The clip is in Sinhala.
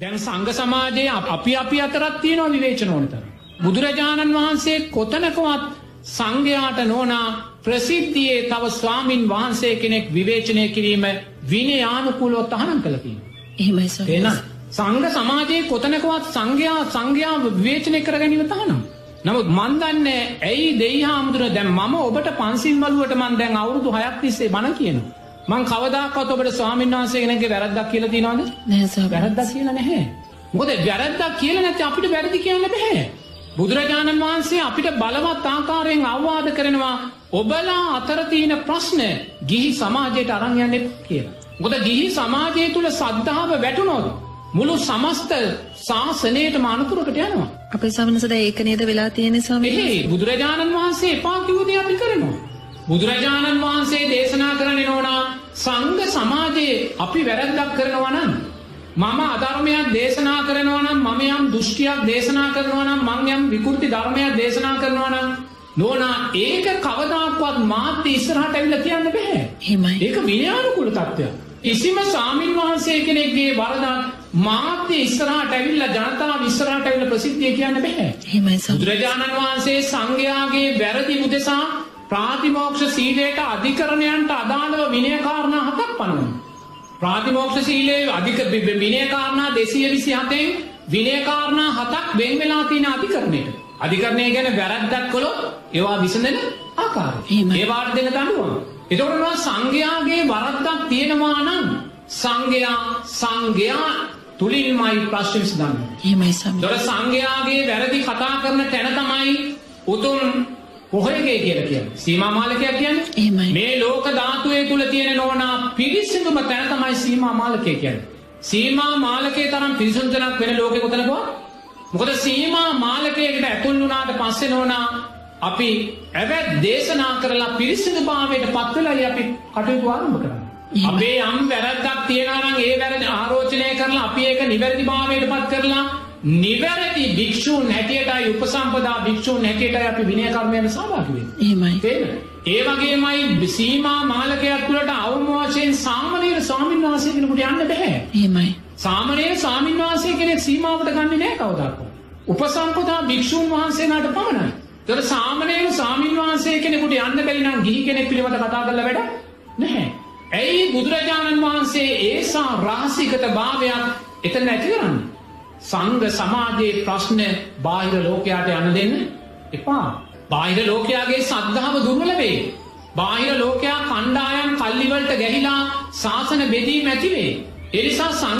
දැන් සංඝ සමාජයේ අප- අපි අතරත් තියෙනවා විවේචන ඕන තරම්. බුදුරජාණන් වහන්සේ කොතනකවත් සංඝයාට නෝනා ප්‍රසිද්ධියේ තව ස්වාමින් වහන්සේ කෙනෙක් විවේචනය කිරීම විනයානුකූලව තහනම් කළ තියෙනවා. එහෙමයි එන වහන්සේ. සංඝ සමාජයේ කොතනකවත් සංඝයා සංඝයා විවේචනය කර ගැනීම තහනම්. නමුත් මන් දන්නේ ඇයි දෙයි හාමුදුර දැන් මම ඔබට පන්සිල් බලුවට මන් දැන් අවුරුදු හයක් තිස්සේ බණ කියනවා. මං කවදාකවත් ඔබට ස්වාමීන් වහන්සේ කෙනෙක්ගේ වැරද්දක් කියලා ස්වාමීන් වැරද්දක් කියලා නැහැ. මොකද වැරද්දක් කියලා නැත්නම් අපිට වැරදි කියන්න බෑ. බුදුරජාණන් වහන්සේ අපිට බලවත් ආකාරයෙන් අවවාද කරනවා ඔබලා අතර තියෙන ප්‍රශ්න ගිහි සමාජයට අරන් යන්න එපා කියලා. මොකද ගිහි සමාජය තුල සද්ධාව වැටුණොත් මුළු සමස්ත ශාසනයටම අනුතුරකට යනවා. අපේ දැන් ඒක නේද වෙලා වහන්සේ? එහේ බුදුරජාණන් වහන්සේ එපා කිව්ව දේ අපි කරනවා. බුදුරජාණන් වහන්සේ දේශනා නෝනා සංඝ සමාජයේ අපි වැරද්දක් කරනවා නම් මම අධර්මයක් දේශනා කරනවා නම් මම යම් දෘෂ්ටියක් දේශනා කරනවා නම් මං යම් විකෘති ධර්මයක් දේශනා කරනවා නම් නෝනා ඒක කවදාක්වත් මාත්‍ය ඉස්සරහට ඇවිල්ලා කියන්න බෑ. එහෙමයි. ඒක විනයානුකූල තත්ත්වයක්. කිසිම සාමීන් වහන්සේ කෙනෙක්ගේ වරදක් මාත්‍ය ඉස්සරහට ඇවිල්ලා ජනතාව ඉස්සරහට ඇවිල්ලා ප්‍රසිද්ධිය කියන්න බෑ. එහෙමයි ස්වාමීන් බුදුරජාණන් වහන්සේ සංඝයාගේ වැරදි උදෙසා ප්‍රාතිමෝක්ෂ සීලයට අධිකරණයන්ට අදාළව විනයකාරණා හතක් පනවන. ප්‍රාතිමෝක්ෂ සීලයේ අධික විනයකාරණා දෙසිය විසි හතෙන් විනයකාරණා හතක් වෙන් වෙලා තියෙන අධිකරණයට. අධිකරණය ගැන වැරද්දක් කොළොත් ඒවා විසඳන ආකාර. එහෙමයි. ඒවාට දෙන දඩුවම. එතකොටවා සංඝයාගේ වරද්දක් තියෙනවා නම් සංඝයා සංඝයා තුළින්මයි ප්‍රශ්න විසඳන්නේ. එහෙමයි ස්වාමීන් දොර සංඝයාගේ වැරදි කතා කරන තැන තමයි උතුම් පොහොයගේ කියල කිය සීමා මාලකයක් කියන්න එහෙමයි. මේ ලෝක ධාතුවේ තුළ තියෙන නොවනා පිරිසිදුම තැන තමයි සීමා මාලකය කියන්න. සීමා මාලකේ තරම් පිරිසුන්තනක් වෙන ලෝක කොතනකවා මොකද සීමා මාලකයකට ඇතුල් වුණාට පස්සෙ නෝනා අපි ඇවැත් දේශනා කරලා පිරිසිදු භාවයට පත්වලයි අපි කටයුතු ආරම්භ කරන්න. අපේ යම් වැරද්දක් තියෙනනම් ඒ වැරදි ආරෝචනය කරලා අපි ඒක නිවැරදි භාවයට පත් කරලා නිවැරදි භික්ෂූන් හැටියටයි උපසම්පදා භික්ෂූන් හැටියටයි අපි විනය කර්මයට සහභාගී වෙන්නේ. එහෙමයි. තේරෙනවද? ඒ වගේමයි සීමා මාලකයක් තුළට අවම වශයෙන් සාමණේර ස්වාමීන් වහන්සේ කෙනෙකුට යන්න බෑ. එහෙමයි. සාමණේර ස්වාමීන් වහන්සේ කෙනෙක් සීමාවට ගන්නේ නැහැ කවදාකවත්. උපසම්පදා භික්ෂූන් වහන්සේලාට පමණයි. ඒතර සාමණේර ස්වාමීන් වහන්සේ කෙනෙකුට යන්න බැරි නම් ගිහි කෙනෙක් පිළිබඳ කතා කරලා වැඩ නැහැ. ඇයි බුදුරජාණන් වහන්සේ ඒසා රහසිගත භාවයක් එතන නැති කරන්නේ? සංඝ සමාජයේ ප්‍රශ්න බාහිර ලෝකයට යන්න දෙන්න එපා. බාහිර ලෝකයාගේ සද්ධාව දුර්වල වේ. බාහිර ලෝකයා කණ්ඩායම් කල්ලිවලට ගැහිලා ශාසන බෙදීම ඇතිවේ. එනිසා සංඝ